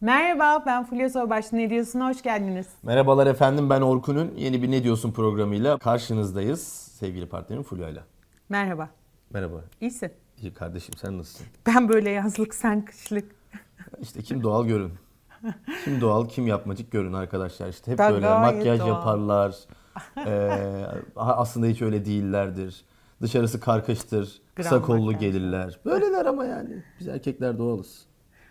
Merhaba ben Fulya Soybaş. Ne diyorsun? Hoş geldiniz. Merhabalar efendim ben Orkun'un yeni bir Ne Diyorsun programıyla karşınızdayız. Sevgili partnerim Fulya'yla. Merhaba. Merhaba. İyisin. İyi kardeşim sen nasılsın? Ben böyle yazlık sen kışlık. İşte kim doğal görün. Kim doğal kim yapmacık görün arkadaşlar. İşte hep Ben böyle makyaj doğal. yaparlar. Ee, aslında hiç öyle değillerdir. Dışarısı karkıştır. Kısa Gram kollu makyaj. gelirler. Böyleler ama yani. Biz erkekler doğalız.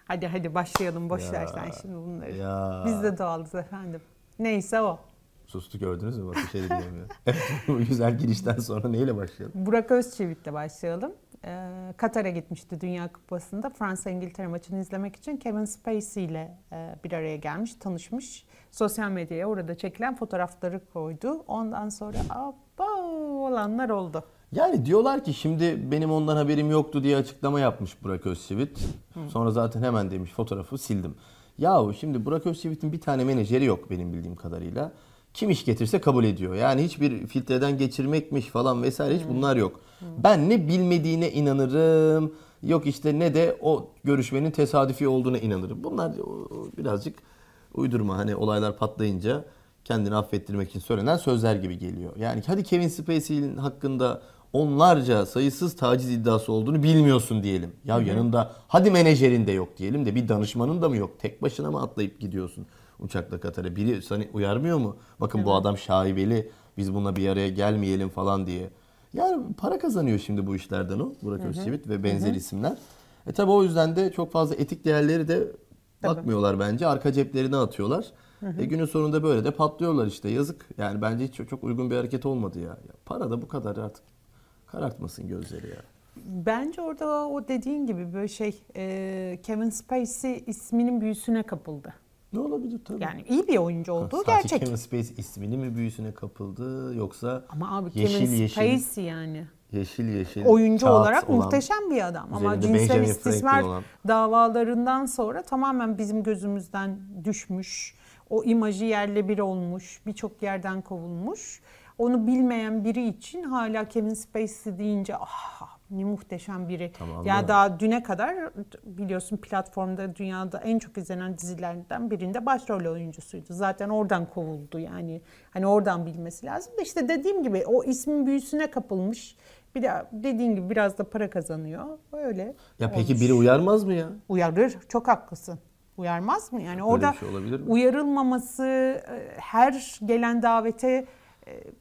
Hadi hadi başlayalım. Boş Ya, ver sen şimdi bunları. ya. Biz de doğalız efendim. Neyse o. Sustu gördünüz mü? Bak bir şey de diyemiyor. Bu güzel girişten sonra neyle başlayalım? Burak Özçivit'le başlayalım. Ee, Katar'a gitmişti Dünya Kupası'nda. Fransa-İngiltere maçını izlemek için Kevin Spacey ile e, bir araya gelmiş, tanışmış. Sosyal medyaya orada çekilen fotoğrafları koydu. Ondan sonra aba olanlar oldu. Yani diyorlar ki şimdi benim ondan haberim yoktu diye açıklama yapmış Burak Özçivit. Sonra zaten hemen demiş fotoğrafı sildim. Yahu şimdi Burak Özçivit'in bir tane menajeri yok benim bildiğim kadarıyla. Kim iş getirse kabul ediyor. Yani hiçbir filtreden geçirmekmiş falan vesaire hiç bunlar yok. Ben ne bilmediğine inanırım. Yok işte ne de o görüşmenin tesadüfi olduğuna inanırım. Bunlar birazcık uydurma hani olaylar patlayınca kendini affettirmek için söylenen sözler gibi geliyor. Yani hadi Kevin Spacey'nin hakkında onlarca sayısız taciz iddiası olduğunu bilmiyorsun diyelim. Ya yanında hadi menajerin de yok diyelim de bir danışmanın da mı yok? Tek başına mı atlayıp gidiyorsun uçakla Katar'a? Biri seni uyarmıyor mu? Bakın bu adam şaibeli biz bununla bir araya gelmeyelim falan diye. Yani para kazanıyor şimdi bu işlerden o Burak Özçivit ve benzer isimler. E tabi o yüzden de çok fazla etik değerleri de bakmıyorlar bence. Arka ceplerine atıyorlar. E günün sonunda böyle de patlıyorlar işte. Yazık. Yani bence hiç çok, çok uygun bir hareket olmadı ya. ya. Para da bu kadar artık. Karartmasın gözleri ya. Bence orada o dediğin gibi böyle şey e, Kevin Spacey isminin büyüsüne kapıldı. Ne olabilir tabii. Yani iyi bir oyuncu olduğu Sadece gerçek. Kevin Spacey ismini mi büyüsüne kapıldı yoksa Ama abi yeşil Kevin yeşil Spacey yani. yeşil yeşil Oyuncu olarak olan, muhteşem bir adam. Ama cinsel Benjamin istismar olan. davalarından sonra tamamen bizim gözümüzden düşmüş. O imajı yerle bir olmuş. Birçok yerden kovulmuş. Onu bilmeyen biri için hala Kevin Spacey deyince ah ne muhteşem biri. Tamam ya da- daha düne kadar biliyorsun platformda dünyada en çok izlenen dizilerden birinde başrol oyuncusuydu. Zaten oradan kovuldu yani. Hani oradan bilmesi lazım da işte dediğim gibi o ismin büyüsüne kapılmış. Bir de dediğin gibi biraz da para kazanıyor. Öyle. Ya peki olmuş. biri uyarmaz mı ya? uyarır. Çok haklısın. Uyarmaz mı? Yani orada bir şey olabilir mi? uyarılmaması, e, her gelen davete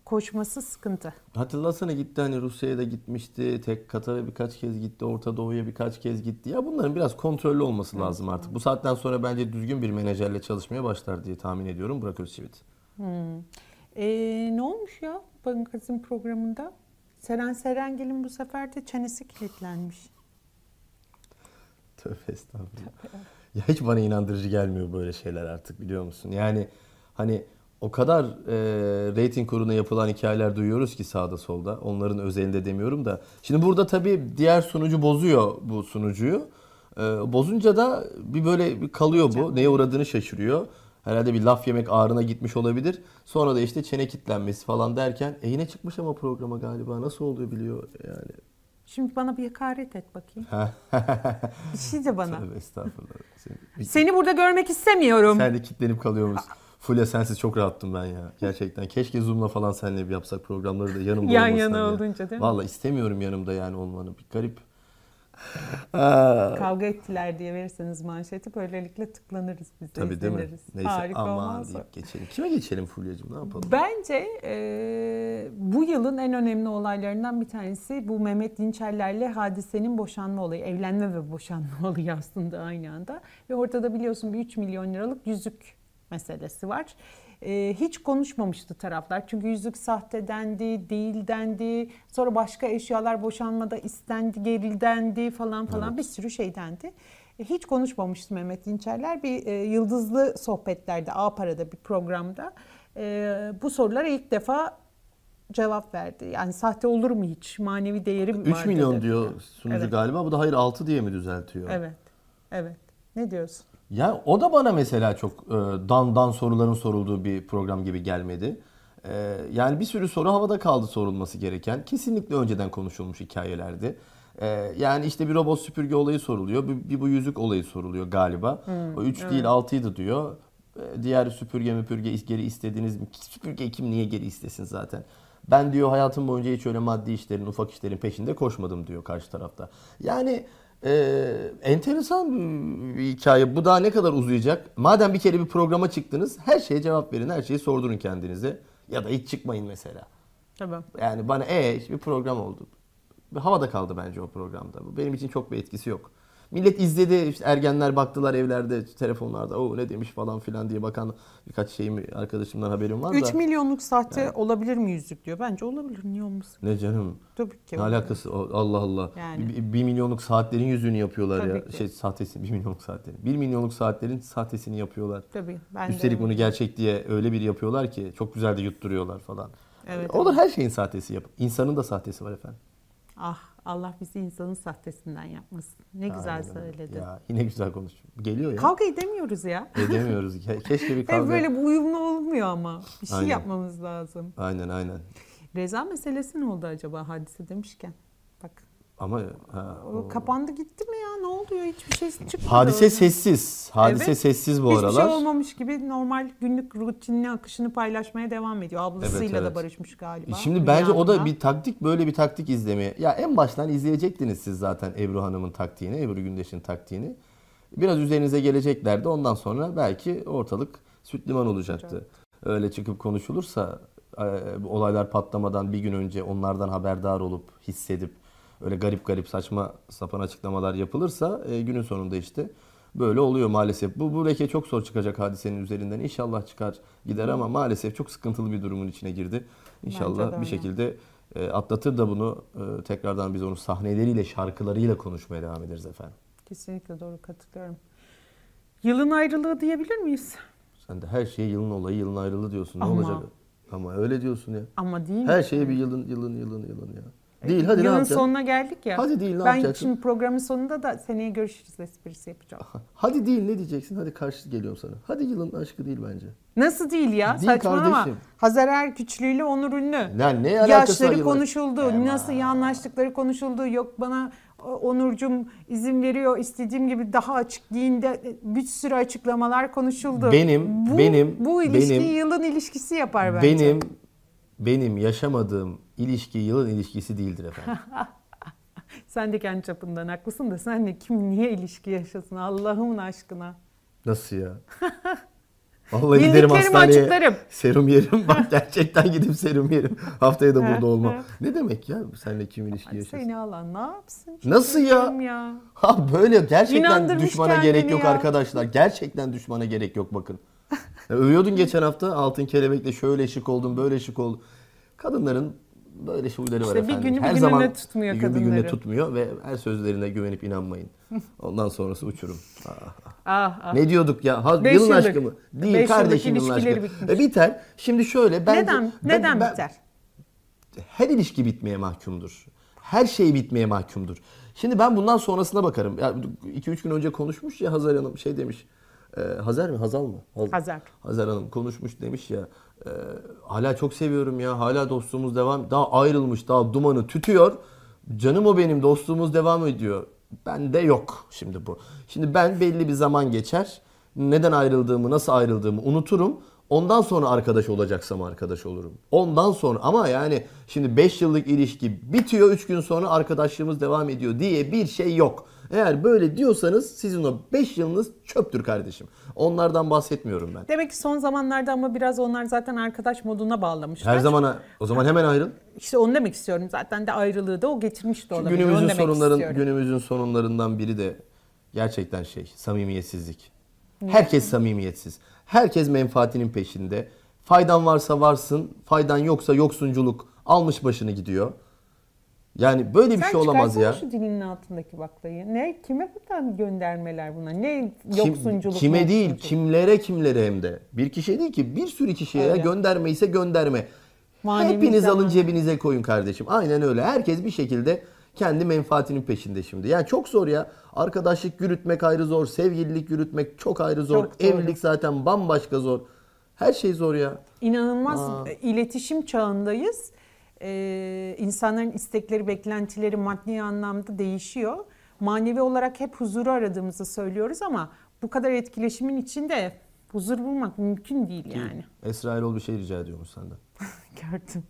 koşması sıkıntı. Hatırlasana gitti hani Rusya'ya da gitmişti. Tek Katar'a birkaç kez gitti. Orta Doğu'ya birkaç kez gitti. Ya bunların biraz kontrollü olması lazım artık. Bu saatten sonra bence düzgün bir menajerle çalışmaya başlar diye tahmin ediyorum Burak Özçivit. E, ne olmuş ya Bankas'ın programında? Seren Serengil'in bu sefer de çenesi kilitlenmiş. Tövbe estağfurullah. Ya hiç bana inandırıcı gelmiyor böyle şeyler artık biliyor musun? Yani hani o kadar e, reyting kuruna yapılan hikayeler duyuyoruz ki sağda solda. Onların özelinde demiyorum da. Şimdi burada tabii diğer sunucu bozuyor bu sunucuyu. E, bozunca da bir böyle bir kalıyor bu. Neye uğradığını şaşırıyor. Herhalde bir laf yemek ağrına gitmiş olabilir. Sonra da işte çene kitlenmesi falan derken e yine çıkmış ama programa galiba. Nasıl oluyor biliyor yani. Şimdi bana bir hakaret et bakayım. bir şey de bana. Tövbe estağfurullah. Sen- Seni burada görmek istemiyorum. Sen de kitlenip kalıyormuş. Fulya sensiz çok rahattım ben ya. Gerçekten. Keşke Zoom'la falan seninle bir yapsak programları da yanımda Yan yana ya. olunca değil mi? Valla istemiyorum yanımda yani olmanı. Bir garip. Kavga ettiler diye verirseniz manşeti böylelikle tıklanırız biz de tabii değil mi? izleniriz. Neyse Harika aman deyip geçelim. Kime geçelim Fulya'cığım ne yapalım? Bence e, bu yılın en önemli olaylarından bir tanesi bu Mehmet Dinçerler'le Hadise'nin boşanma olayı. Evlenme ve boşanma olayı aslında aynı anda. Ve ortada biliyorsun bir 3 milyon liralık yüzük meselesi var. E, hiç konuşmamıştı taraflar. Çünkü yüzük sahte dendi, değil dendi. Sonra başka eşyalar boşanmada istendi, gerildendi falan falan Evet. bir sürü şey dendi. E, Hiç konuşmamıştı Mehmet Dinçerler. Bir e, yıldızlı sohbetlerde, A Para'da bir programda e, bu sorulara ilk defa cevap verdi. Yani sahte olur mu hiç? Manevi değeri mi 3 var milyon dedi. diyor sunucu Evet. galiba. Bu da hayır 6 diye mi düzeltiyor? Evet. Evet. Ne diyorsun? Ya o da bana mesela çok e, dan dan soruların sorulduğu bir program gibi gelmedi. E, yani bir sürü soru havada kaldı sorulması gereken. Kesinlikle önceden konuşulmuş hikayelerdi. Ee, yani işte bir robot süpürge olayı soruluyor. Bir, bir bu yüzük olayı soruluyor galiba. o 3 değil 6'ydı diyor. Ee, diğer süpürge müpürge geri istediğiniz süpürge kim niye geri istesin zaten. Ben diyor hayatım boyunca hiç öyle maddi işlerin, ufak işlerin peşinde koşmadım diyor karşı tarafta. Yani e, enteresan bir hikaye. Bu daha ne kadar uzayacak? Madem bir kere bir programa çıktınız, her şeye cevap verin, her şeyi sordurun kendinize. Ya da hiç çıkmayın mesela. Tabii. Yani bana e bir program oldu. Havada kaldı bence o programda. Benim için çok bir etkisi yok. Millet izledi, işte ergenler baktılar evlerde, telefonlarda o ne demiş falan filan diye bakan birkaç şeyim arkadaşımdan haberim var da. 3 milyonluk sahte olabilir mi yüzük diyor. Bence olabilir. Niye olmasın? Ne canım? Tabii ki. Ne alakası? Allah Allah. Yani. Bir, bir milyonluk saatlerin yüzünü yapıyorlar Tabii ya. ki. Şey sahtesini, bir milyonluk saatlerin. Bir milyonluk saatlerin sahtesini yapıyorlar. Tabii. Ben Üstelik de... bunu gerçek diye öyle bir yapıyorlar ki çok güzel de yutturuyorlar falan. Evet, Olur her şeyin sahtesi yap. İnsanın da sahtesi var efendim. Ah Allah bizi insanın sahtesinden yapmasın. Ne güzel Aynen öyle. söyledi. Ya yine güzel konuşuyor. Geliyor ya. Kavga edemiyoruz ya. Edemiyoruz. Ke- Keşke bir Hep kavga. böyle bu uyumlu olmuyor ama. Bir şey Aynen. yapmamız lazım. Aynen aynen. Reza meselesi ne oldu acaba hadise demişken? Bak Ama ha, o kapandı gitti mi ya? Ne oluyor? Hiçbir şey çıkmadı. Hadise sessiz. Hadise Evet. sessiz bu Hiçbir aralar. şey olmamış gibi normal günlük rutinini akışını paylaşmaya devam ediyor. Ablasıyla Evet, da evet. barışmış galiba. Şimdi Hülya bence o da bir taktik böyle bir taktik izlemeye. Ya en baştan izleyecektiniz siz zaten Ebru Hanım'ın taktiğini, Ebru Gündeş'in taktiğini. Biraz üzerinize geleceklerdi. Ondan sonra belki ortalık süt liman olacaktı. Öyle çıkıp konuşulursa e, olaylar patlamadan bir gün önce onlardan haberdar olup hissedip öyle garip garip saçma sapan açıklamalar yapılırsa e, günün sonunda işte böyle oluyor maalesef. Bu, bu leke çok zor çıkacak hadisenin üzerinden. İnşallah çıkar gider ama maalesef çok sıkıntılı bir durumun içine girdi. İnşallah bir şekilde e, atlatır da bunu e, tekrardan biz onu sahneleriyle, şarkılarıyla konuşmaya devam ederiz efendim. Kesinlikle doğru katılıyorum. Yılın ayrılığı diyebilir miyiz? Sen de her şeye yılın olayı, yılın ayrılığı diyorsun. Ne Ama. olacak? Ama öyle diyorsun ya. Ama değil mi? Her şeye bir yılın, yılın, yılın, yılın ya. Değil hadi ne Yılın yapacaksın? sonuna geldik ya. Hadi değil, ne ben yapacaksın? şimdi programın sonunda da seneye görüşürüz esprisi yapacağım. Hadi değil ne diyeceksin? Hadi karşı geliyorum sana. Hadi yılın aşkı değil bence. Nasıl değil ya? Değil Saçmalama. kardeşim. Hazar Erküçlü ile Onur Ünlü. Ne var Yaşları yılın- konuşuldu. Aman. Nasıl iyi anlaştıkları konuşuldu. Yok bana o- Onurcum izin veriyor. istediğim gibi daha açık giyin de bir sürü açıklamalar konuşuldu. Benim- bu, benim- bu ilişki benim- yılın ilişkisi yapar bence. Benim benim yaşamadığım ilişki yılın ilişkisi değildir efendim. Sen de kendi çapından haklısın da sen de kim niye ilişki yaşasın Allah'ımın aşkına. Nasıl ya? Vallahi giderim hastaneye. açıklarım. Serum yerim. Bak gerçekten gidip serum yerim. Haftaya da burada olma. Ne demek ya seninle kim ilişki yaşasın? Seni alan ne yapsın? Nasıl ya? Ya? Ha böyle gerçekten düşmana gerek yok ya. arkadaşlar. Gerçekten düşmana gerek yok bakın. Ya övüyordun geçen hafta altın kelebekle şöyle şık oldum böyle şık oldum. Kadınların böyle huyları var İşte bir efendim. günü bir her zaman tutmuyor bir gün bir gününe kadınları. tutmuyor ve her sözlerine güvenip inanmayın. Ondan sonrası uçurum. Ah, Ah, ah. Ne diyorduk ya? Ha, Beş yılın yıllık. aşkı mı? Değil Beş kardeşim yılın aşkı. bitmiş. E, biter. Şimdi şöyle bence neden ben- neden ben- biter? her ilişki bitmeye mahkumdur. Her şey bitmeye mahkumdur. Şimdi ben bundan sonrasına bakarım. Ya 2-3 gün önce konuşmuş ya Hazar Hanım şey demiş. E, Hazar mı? Hazal mı? Haz- Hazar. Hazar Hanım konuşmuş demiş ya. e, hala çok seviyorum ya. Hala dostluğumuz devam. Daha ayrılmış. Daha dumanı tütüyor. Canım o benim. Dostluğumuz devam ediyor. Bende yok şimdi bu. Şimdi ben belli bir zaman geçer. Neden ayrıldığımı, nasıl ayrıldığımı unuturum. Ondan sonra arkadaş olacaksam arkadaş olurum. Ondan sonra ama yani şimdi 5 yıllık ilişki bitiyor 3 gün sonra arkadaşlığımız devam ediyor diye bir şey yok. Eğer böyle diyorsanız sizin o 5 yılınız çöptür kardeşim. Onlardan bahsetmiyorum ben. Demek ki son zamanlarda ama biraz onlar zaten arkadaş moduna bağlamışlar. Her zamana o zaman hemen ayrıl. İşte onu demek istiyorum. Zaten de ayrılığı da o getirmiş de olabilir. Onu Günümüzün demek sorunların istiyorum. günümüzün sorunlarından biri de gerçekten şey samimiyetsizlik. Herkes samimiyetsiz. Herkes menfaatinin peşinde. Faydan varsa varsın, faydan yoksa yoksunculuk almış başını gidiyor. Yani böyle bir Sen şey olamaz ya. şu dilinin altındaki baklayı. Ne? Kime buradan göndermeler buna? Ne Kim- yoksunculuk? kime değil, yoksunculuk? kimlere kimlere hem de. Bir kişiye değil ki bir sürü kişiye Öyle. gönderme ise gönderme. Manevi Hepiniz zaman. alın cebinize koyun kardeşim. Aynen öyle. Herkes bir şekilde kendi menfaatinin peşinde şimdi. Yani çok zor ya. Arkadaşlık yürütmek ayrı zor. Sevgililik yürütmek çok ayrı zor. Çok doğru. Evlilik zaten bambaşka zor. Her şey zor ya. İnanılmaz Aa. iletişim çağındayız. E, insanların istekleri, beklentileri maddi anlamda değişiyor. Manevi olarak hep huzuru aradığımızı söylüyoruz ama bu kadar etkileşimin içinde huzur bulmak mümkün değil yani. Esra Erol bir şey rica ediyormuş senden. Gördüm.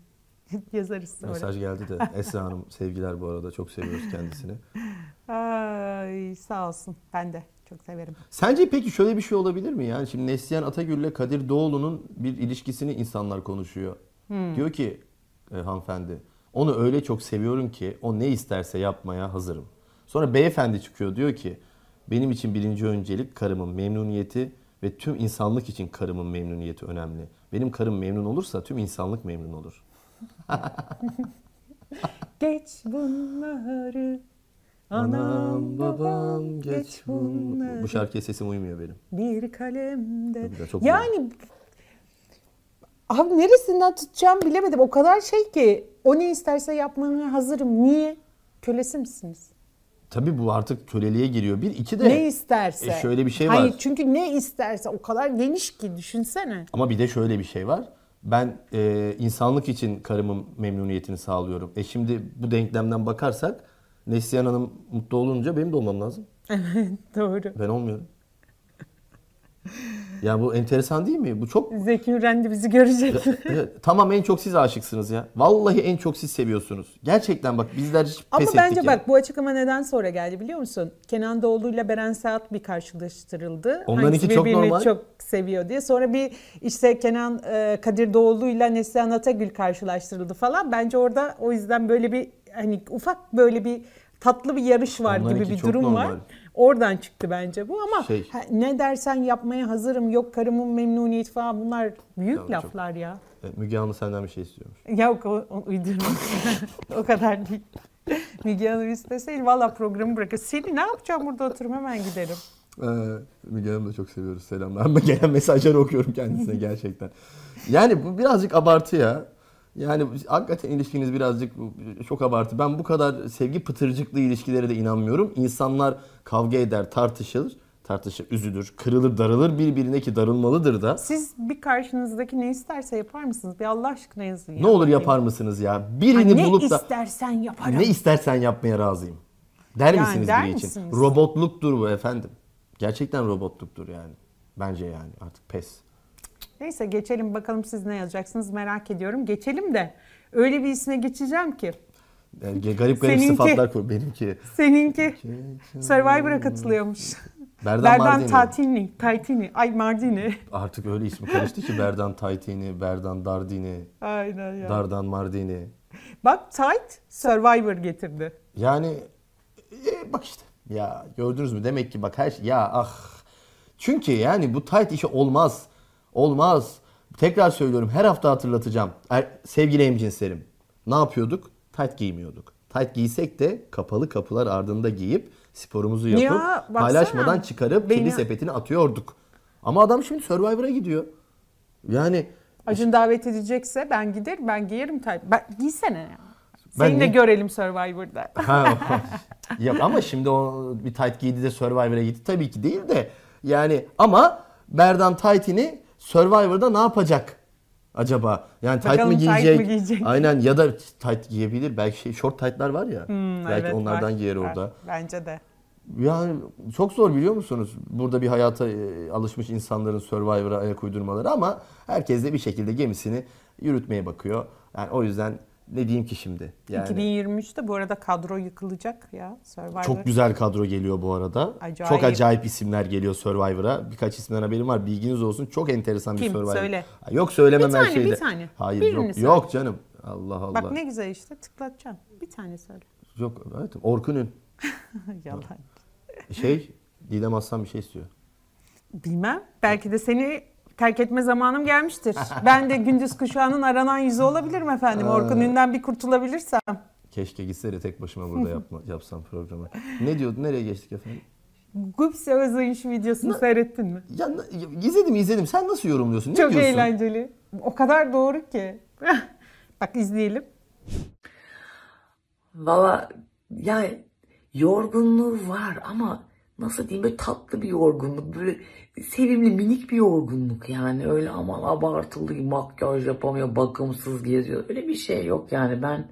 Yazarız sonra. Mesaj geldi de Esra Hanım sevgiler bu arada çok seviyoruz kendisini. Ay sağ olsun. Ben de çok severim. Sence peki şöyle bir şey olabilir mi? Yani şimdi Neslihan Atagül ile Kadir Doğulu'nun bir ilişkisini insanlar konuşuyor. Diyor ki e, hanımefendi onu öyle çok seviyorum ki o ne isterse yapmaya hazırım. Sonra beyefendi çıkıyor diyor ki benim için birinci öncelik karımın memnuniyeti ve tüm insanlık için karımın memnuniyeti önemli. Benim karım memnun olursa tüm insanlık memnun olur. Geç bunları Anam babam geç bunları Bu şarkıya sesim uymuyor benim. bir kalemde. Çok yani abi neresinden tutacağım bilemedim. O kadar şey ki o ne isterse yapmaya hazırım. Niye? Kölesi misiniz? Tabii bu artık köleliğe giriyor. Bir, iki de Ne isterse. E, şöyle bir şey Hayır, var. çünkü ne isterse o kadar geniş ki düşünsene. Ama bir de şöyle bir şey var. Ben e, insanlık için karımın memnuniyetini sağlıyorum. E şimdi bu denklemden bakarsak Neslihan Hanım mutlu olunca benim de olmam lazım. Doğru. Ben olmuyorum. Ya bu enteresan değil mi? Bu çok Zeki Müren de bizi görecek. Tamam en çok siz aşıksınız ya. Vallahi en çok siz seviyorsunuz. Gerçekten bak bizler hiç Ama pes bence ettik ya. bak bu açıklama neden sonra geldi biliyor musun? Kenan Doğulu ile Beren Saat bir karşılaştırıldı. Onlarınki Hangisi çok birbirini normal. çok seviyor diye. Sonra bir işte Kenan e, Kadir Doğulu ile Neslihan Atagül karşılaştırıldı falan. Bence orada o yüzden böyle bir hani ufak böyle bir tatlı bir yarış var Onlarınki gibi bir çok durum var. normal. Oradan çıktı bence bu ama Şey- ne dersen yapmaya hazırım. Yok karımın memnuniyeti falan bunlar büyük çok- laflar ya. E, Müge Anlı senden bir şey istiyormuş. Yok o, o uydurma. o kadar değil. Müge Hanım isteseydi valla programı bırakır. Seni ne yapacağım burada oturup hemen giderim. Ee, Müge Hanım'ı da çok seviyoruz. Selamlar. Ama gelen mesajları okuyorum kendisine gerçekten. Yani bu birazcık abartı ya. Yani hakikaten ilişkiniz birazcık çok abartı. Ben bu kadar sevgi pıtırcıklı ilişkilere de inanmıyorum. İnsanlar kavga eder, tartışır. Tartışır, üzülür, kırılır, darılır. Birbirine ki darılmalıdır da. Siz bir karşınızdaki ne isterse yapar mısınız? Bir Allah aşkına yazın ya. Ne olur yapar mısınız ya? Birini Ha, ne bulup da istersen yaparım. ne istersen yapmaya razıyım. Der Yani misiniz der biri için? misiniz? Robotluktur bu efendim. Gerçekten robotluktur yani. Bence yani artık pes. Neyse geçelim bakalım siz ne yazacaksınız merak ediyorum. Geçelim de öyle bir isme geçeceğim ki. Yani garip garip Seninki- sıfatlar koy. Benimki. Seninki Survivor'a katılıyormuş. Berdan, Berdan. Tatini, Taytini, ay Mardini. Artık öyle ismi karıştı ki Berdan Taytini, Berdan Dardini, Aynen ya. Dardan Mardini. Bak Tayt Survivor getirdi. Yani e, bak işte. Ya gördünüz mü? Demek ki bak her şey ya ah. Çünkü yani bu tight işi olmaz. Olmaz. Tekrar söylüyorum her hafta hatırlatacağım. Er, sevgili emcinslerim. Ne yapıyorduk? Tight giymiyorduk. Tight giysek de kapalı kapılar ardında giyip sporumuzu yapıp Ya, baksana. paylaşmadan çıkarıp Beni- kirli sepetine atıyorduk. Ama adam şimdi Survivor'a gidiyor. Yani Acun davet edecekse ben giderim, ben giyerim tayt. Ben, giysene ya. Ben Seni de ne- görelim Survivor'da. Ha, Yok ama şimdi o bir tight giydi de Survivor'a gitti. Tabii ki değil de. Yani ama Berdan Tight'ini Survivor'da ne yapacak acaba? Yani tight Bakalım mı tight giyecek? mı giyecek? Aynen ya da tight giyebilir. Belki şey short tight'lar var ya. Hmm, belki evet, onlardan var, giyer var. orada. Bence de. Yani çok zor biliyor musunuz? Burada bir hayata e, alışmış insanların Survivor'a ayak uydurmaları ama herkes de bir şekilde gemisini yürütmeye bakıyor. Yani o yüzden ne diyeyim ki şimdi? Yani 2023'te bu arada kadro yıkılacak ya Survivor. Çok güzel kadro geliyor bu arada. Acayip. Çok acayip isimler geliyor Survivor'a. Birkaç isimden haberim var. Bilginiz olsun. Çok enteresan bir Kim? Survivor. Söyle. Ha, Yok söylemem Bir her tane, şeyde. bir tane. Hayır Birini yok. söyle. Yok canım. Allah Allah. Bak ne güzel işte tıklatacağım. Bir tane söyle. Yok evet. Orkun'un Yalan. şey Didem Aslan bir şey istiyor. Bilmem. Belki de seni terk etme zamanım gelmiştir. ben de gündüz kuşağının aranan yüzü olabilirim efendim. Orkun Ün'den bir kurtulabilirsem. Keşke gitse de tek başıma burada yapma, yapsam programı. Ne diyordu? Nereye geçtik efendim? Gupse Özayış videosunu seyrettin mi? Ya na- izledim izledim. Sen nasıl yorumluyorsun? Ne Çok diyorsun? eğlenceli. O kadar doğru ki. Bak izleyelim. Valla yani yorgunluğu var ama nasıl diyeyim böyle tatlı bir yorgunluk. Böyle sevimli minik bir yorgunluk yani. Öyle aman abartılı makyaj yapamıyor, bakımsız geziyor. Öyle bir şey yok yani ben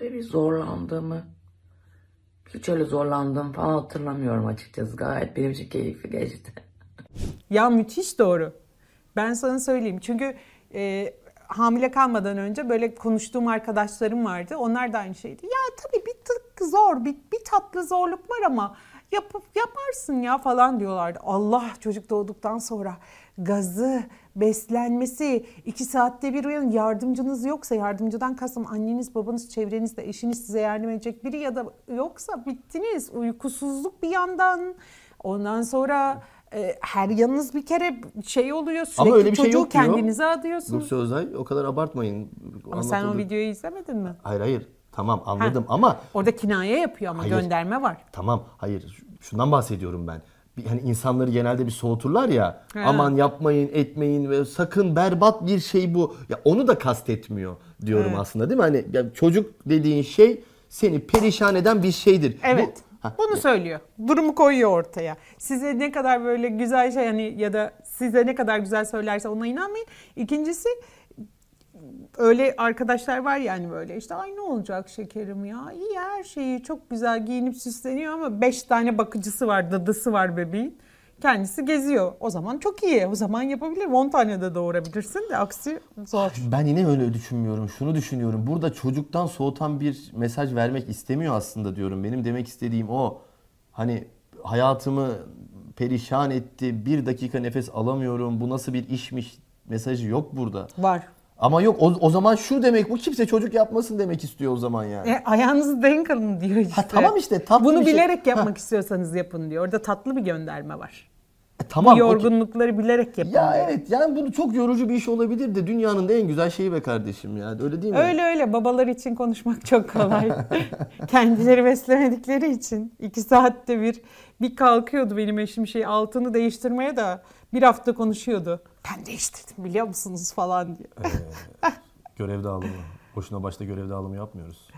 öyle bir zorlandığımı hiç öyle zorlandığımı falan hatırlamıyorum açıkçası. Gayet benim için keyifli geçti. Ya müthiş doğru. Ben sana söyleyeyim. Çünkü e, hamile kalmadan önce böyle konuştuğum arkadaşlarım vardı. Onlar da aynı şeydi. Ya tabii bir tık zor, bir, bir tatlı zorluk var ama yapıp yaparsın ya falan diyorlardı. Allah çocuk doğduktan sonra gazı, beslenmesi, iki saatte bir uyanın yardımcınız yoksa yardımcıdan kastım anneniz, babanız, çevrenizde, eşiniz size yardım edecek biri ya da yoksa bittiniz. Uykusuzluk bir yandan. Ondan sonra e, her yanınız bir kere şey oluyor sürekli Ama öyle bir şey çocuğu yok diyor. kendinize adıyorsunuz. Nurse Özay o kadar abartmayın. Ama sen o Anlatıldı- videoyu izlemedin mi? Hayır hayır tamam anladım ama Orada kinaye yapıyor ama Hayır. gönderme var. Tamam hayır şundan bahsediyorum ben. Bir, hani insanları genelde bir soğuturlar ya. He. Aman yapmayın, etmeyin ve sakın berbat bir şey bu. Ya onu da kastetmiyor diyorum Evet. aslında değil mi? Hani ya çocuk dediğin şey seni perişan eden bir şeydir. Evet. Bu, Ha, Bunu söylüyor. Durumu koyuyor ortaya. Size ne kadar böyle güzel şey hani ya da size ne kadar güzel söylerse ona inanmayın. İkincisi öyle arkadaşlar var yani böyle işte ay ne olacak şekerim ya iyi her şeyi çok güzel giyinip süsleniyor ama 5 tane bakıcısı var dadısı var bebeğin. Kendisi geziyor. O zaman çok iyi. O zaman yapabilir. 10 tane de doğurabilirsin de aksi zor. Ben yine öyle düşünmüyorum. Şunu düşünüyorum. Burada çocuktan soğutan bir mesaj vermek istemiyor aslında diyorum. Benim demek istediğim o. Hani hayatımı perişan etti. Bir dakika nefes alamıyorum. Bu nasıl bir işmiş mesajı yok burada. Var. Ama yok o, o zaman şu demek bu kimse çocuk yapmasın demek istiyor o zaman yani. E, ayağınızı denk alın diyor işte. Ha, tamam işte, tatlı Bunu bir şey. bilerek Ha. yapmak istiyorsanız yapın diyor. Orada tatlı bir gönderme var. E, tamam. Bu yorgunlukları bilerek yapın Ya diyor. evet yani bunu çok yorucu bir iş olabilir de dünyanın da en güzel şeyi be kardeşim yani öyle değil mi? Öyle öyle babalar için konuşmak çok kolay. Kendileri beslemedikleri için iki saatte bir bir kalkıyordu benim eşim şey altını değiştirmeye de bir hafta konuşuyordu. Ben değiştirdim biliyor musunuz falan diyor. Görev dağılımı. Boşuna başta görev dağılımı yapmıyoruz.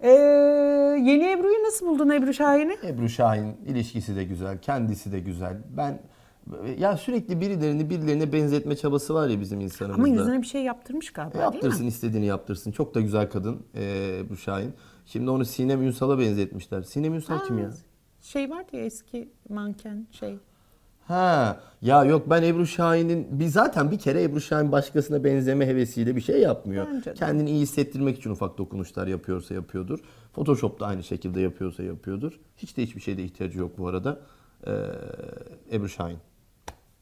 Ee, yeni Ebru'yu nasıl buldun Ebru Şahin'i? Ebru Şahin ilişkisi de güzel, kendisi de güzel. Ben ya sürekli birilerini birilerine benzetme çabası var ya bizim insanımızda. Ama yüzüne bir şey yaptırmış galiba değil Yaptırsın mi? istediğini yaptırsın. Çok da güzel kadın ee, Ebru Şahin. Şimdi onu Sinem Ünsal'a benzetmişler. Sinem Ünsal kim ya? Şey var ya eski manken şey. Ha ya yok ben Ebru Şahin'in bir zaten bir kere Ebru Şahin başkasına benzeme hevesiyle bir şey yapmıyor. Bence de. Kendini iyi hissettirmek için ufak dokunuşlar yapıyorsa yapıyordur. Photoshop'ta aynı şekilde yapıyorsa yapıyordur. Hiç de hiçbir şeyde ihtiyacı yok bu arada. Ee, Ebru Şahin.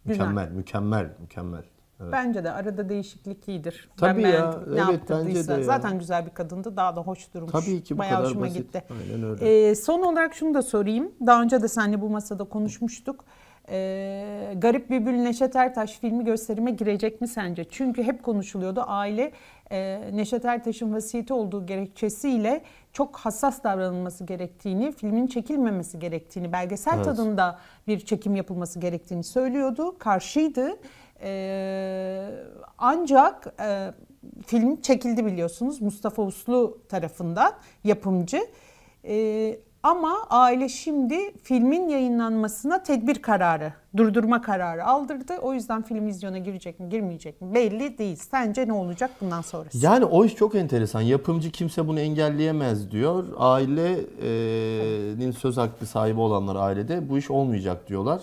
Güzel. Mükemmel, mükemmel, mükemmel. Evet. Bence de arada değişiklik iyidir. Tabii ben ya. Ne evet, bence de ya. Zaten güzel bir kadındı. Daha da hoş durmuş. Tabii ki bu Bayağı kadar hoşuma basit. gitti. Aynen öyle. Ee, son olarak şunu da sorayım. Daha önce de seninle bu masada konuşmuştuk. Ee, Garip Bülbül Neşet Ertaş filmi gösterime girecek mi sence? Çünkü hep konuşuluyordu. Aile e, Neşet Ertaş'ın vasiyeti olduğu gerekçesiyle çok hassas davranılması gerektiğini, filmin çekilmemesi gerektiğini, belgesel Evet. tadında bir çekim yapılması gerektiğini söylüyordu. Karşıydı. Ee, ancak e, film çekildi biliyorsunuz Mustafa Uslu tarafından yapımcı. Ee, ama aile şimdi filmin yayınlanmasına tedbir kararı, durdurma kararı aldırdı. O yüzden film vizyona girecek mi, girmeyecek mi belli değil. Sence ne olacak bundan sonrası? Yani o iş çok enteresan. Yapımcı kimse bunu engelleyemez diyor. Ailenin söz hakkı sahibi olanlar ailede bu iş olmayacak diyorlar.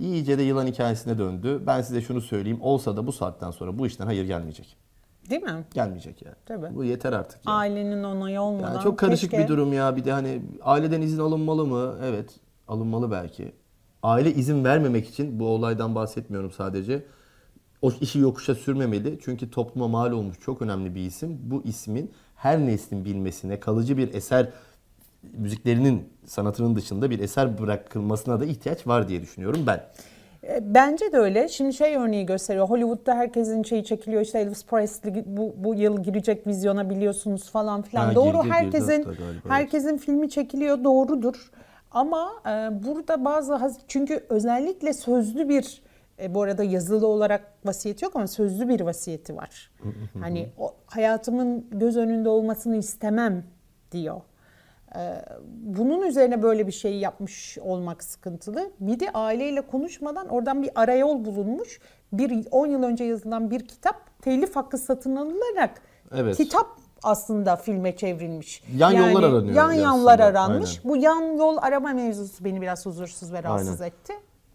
İyice de yılan hikayesine döndü. Ben size şunu söyleyeyim. Olsa da bu saatten sonra bu işten hayır gelmeyecek. Değil mi? Gelmeyecek yani. Tabii. Bu yeter artık. Yani. Ailenin onayı olmadan. Yani çok karışık keşke- bir durum ya. Bir de hani aileden izin alınmalı mı? Evet, alınmalı belki. Aile izin vermemek için bu olaydan bahsetmiyorum sadece. O işi yokuşa sürmemeli. Çünkü topluma mal olmuş çok önemli bir isim. Bu ismin her neslin bilmesine, kalıcı bir eser müziklerinin sanatının dışında bir eser bırakılmasına da ihtiyaç var diye düşünüyorum ben. E, Bence de öyle. Şimdi şey örneği gösteriyor. Hollywood'da herkesin şeyi çekiliyor. İşte Elvis Presley bu, bu yıl girecek vizyona biliyorsunuz falan filan. Ha, Doğru girdi, girdi herkesin galiba, evet. herkesin filmi çekiliyor doğrudur. Ama e, burada bazı çünkü özellikle sözlü bir e, bu arada yazılı olarak vasiyeti yok ama sözlü bir vasiyeti var. hani o, hayatımın göz önünde olmasını istemem diyor. Ee, bunun üzerine böyle bir şey yapmış olmak sıkıntılı. Bir de aileyle konuşmadan oradan bir arayol bulunmuş. Bir 10 yıl önce yazılan bir kitap telif hakkı satın alınarak Evet. kitap aslında filme çevrilmiş. Yan yollar aranıyor Yan aslında, yollar aranmış. aynen. Bu yan yol arama mevzusu beni biraz huzursuz ve rahatsız Aynen. etti.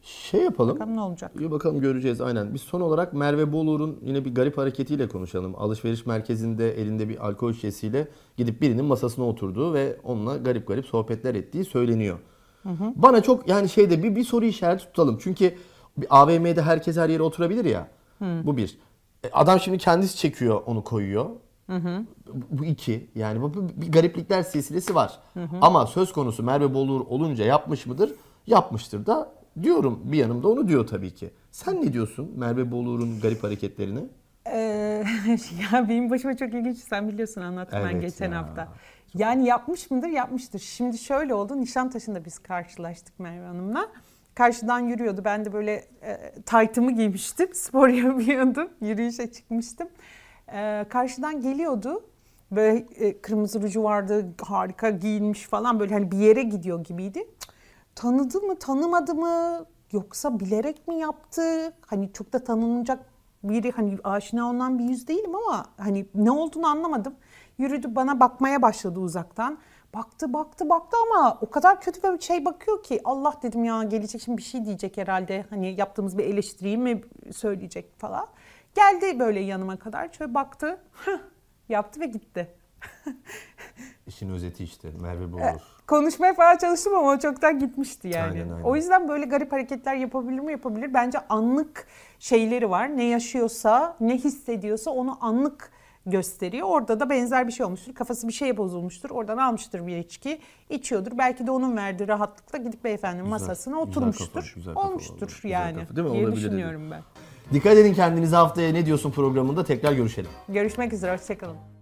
Şey yapalım. Bakalım ne olacak. İyi bakalım göreceğiz aynen. Biz son olarak Merve Bolur'un yine bir garip hareketiyle konuşalım. Alışveriş merkezinde elinde bir alkol şişesiyle gidip birinin masasına oturduğu ve onunla garip garip sohbetler ettiği söyleniyor. Bana çok yani şeyde bir, bir soru işareti tutalım. Çünkü bir AVM'de herkes her yere oturabilir ya. Bu bir. E, Adam şimdi kendisi çekiyor onu koyuyor. Bu- Bu iki. Yani bu bir gariplikler silsilesi var. Ama söz konusu Merve Bolur olunca yapmış mıdır? Yapmıştır da diyorum. Bir yanımda onu diyor tabii ki. Sen ne diyorsun Merve Bolur'un garip hareketlerine? Ee, ya benim başıma çok ilginç. Sen biliyorsun anlattım ben Evet geçen ya. hafta. Yani yapmış mıdır? Yapmıştır. Şimdi şöyle oldu. Nişantaşı'nda biz karşılaştık Merve Hanım'la. Karşıdan yürüyordu. Ben de böyle e, taytımı giymiştim. Spor yapıyordum. Yürüyüşe çıkmıştım. E, karşıdan geliyordu. Böyle e, kırmızı ruju vardı. Harika giyinmiş falan. Böyle hani bir yere gidiyor gibiydi. Tanıdı mı, tanımadı mı? Yoksa bilerek mi yaptı? Hani çok da tanınacak biri hani aşina olan bir yüz değilim ama hani ne olduğunu anlamadım. Yürüdü bana bakmaya başladı uzaktan. Baktı baktı baktı ama o kadar kötü bir şey bakıyor ki Allah dedim ya gelecek şimdi bir şey diyecek herhalde. Hani yaptığımız bir eleştiriyi mi söyleyecek falan. Geldi böyle yanıma kadar şöyle baktı. Yaptı ve gitti. İşin özeti işte Merve Bolur. Konuşmaya falan çalıştım ama o çoktan gitmişti yani. Aynen, aynen. O yüzden böyle garip hareketler yapabilir mi? Yapabilir. Bence anlık şeyleri var. Ne yaşıyorsa, ne hissediyorsa onu anlık gösteriyor. Orada da benzer bir şey olmuştur. Kafası bir şeye bozulmuştur. Oradan almıştır bir içki. içiyordur. Belki de onun verdiği rahatlıkla gidip beyefendinin masasına güzel oturmuştur. kafa, güzel kafa Olmuştur. Güzel yani. kafa, değil mi? diye Olabilir düşünüyorum ben. Dikkat edin kendinize haftaya ne diyorsun programında tekrar görüşelim. Görüşmek üzere. Hoşçakalın.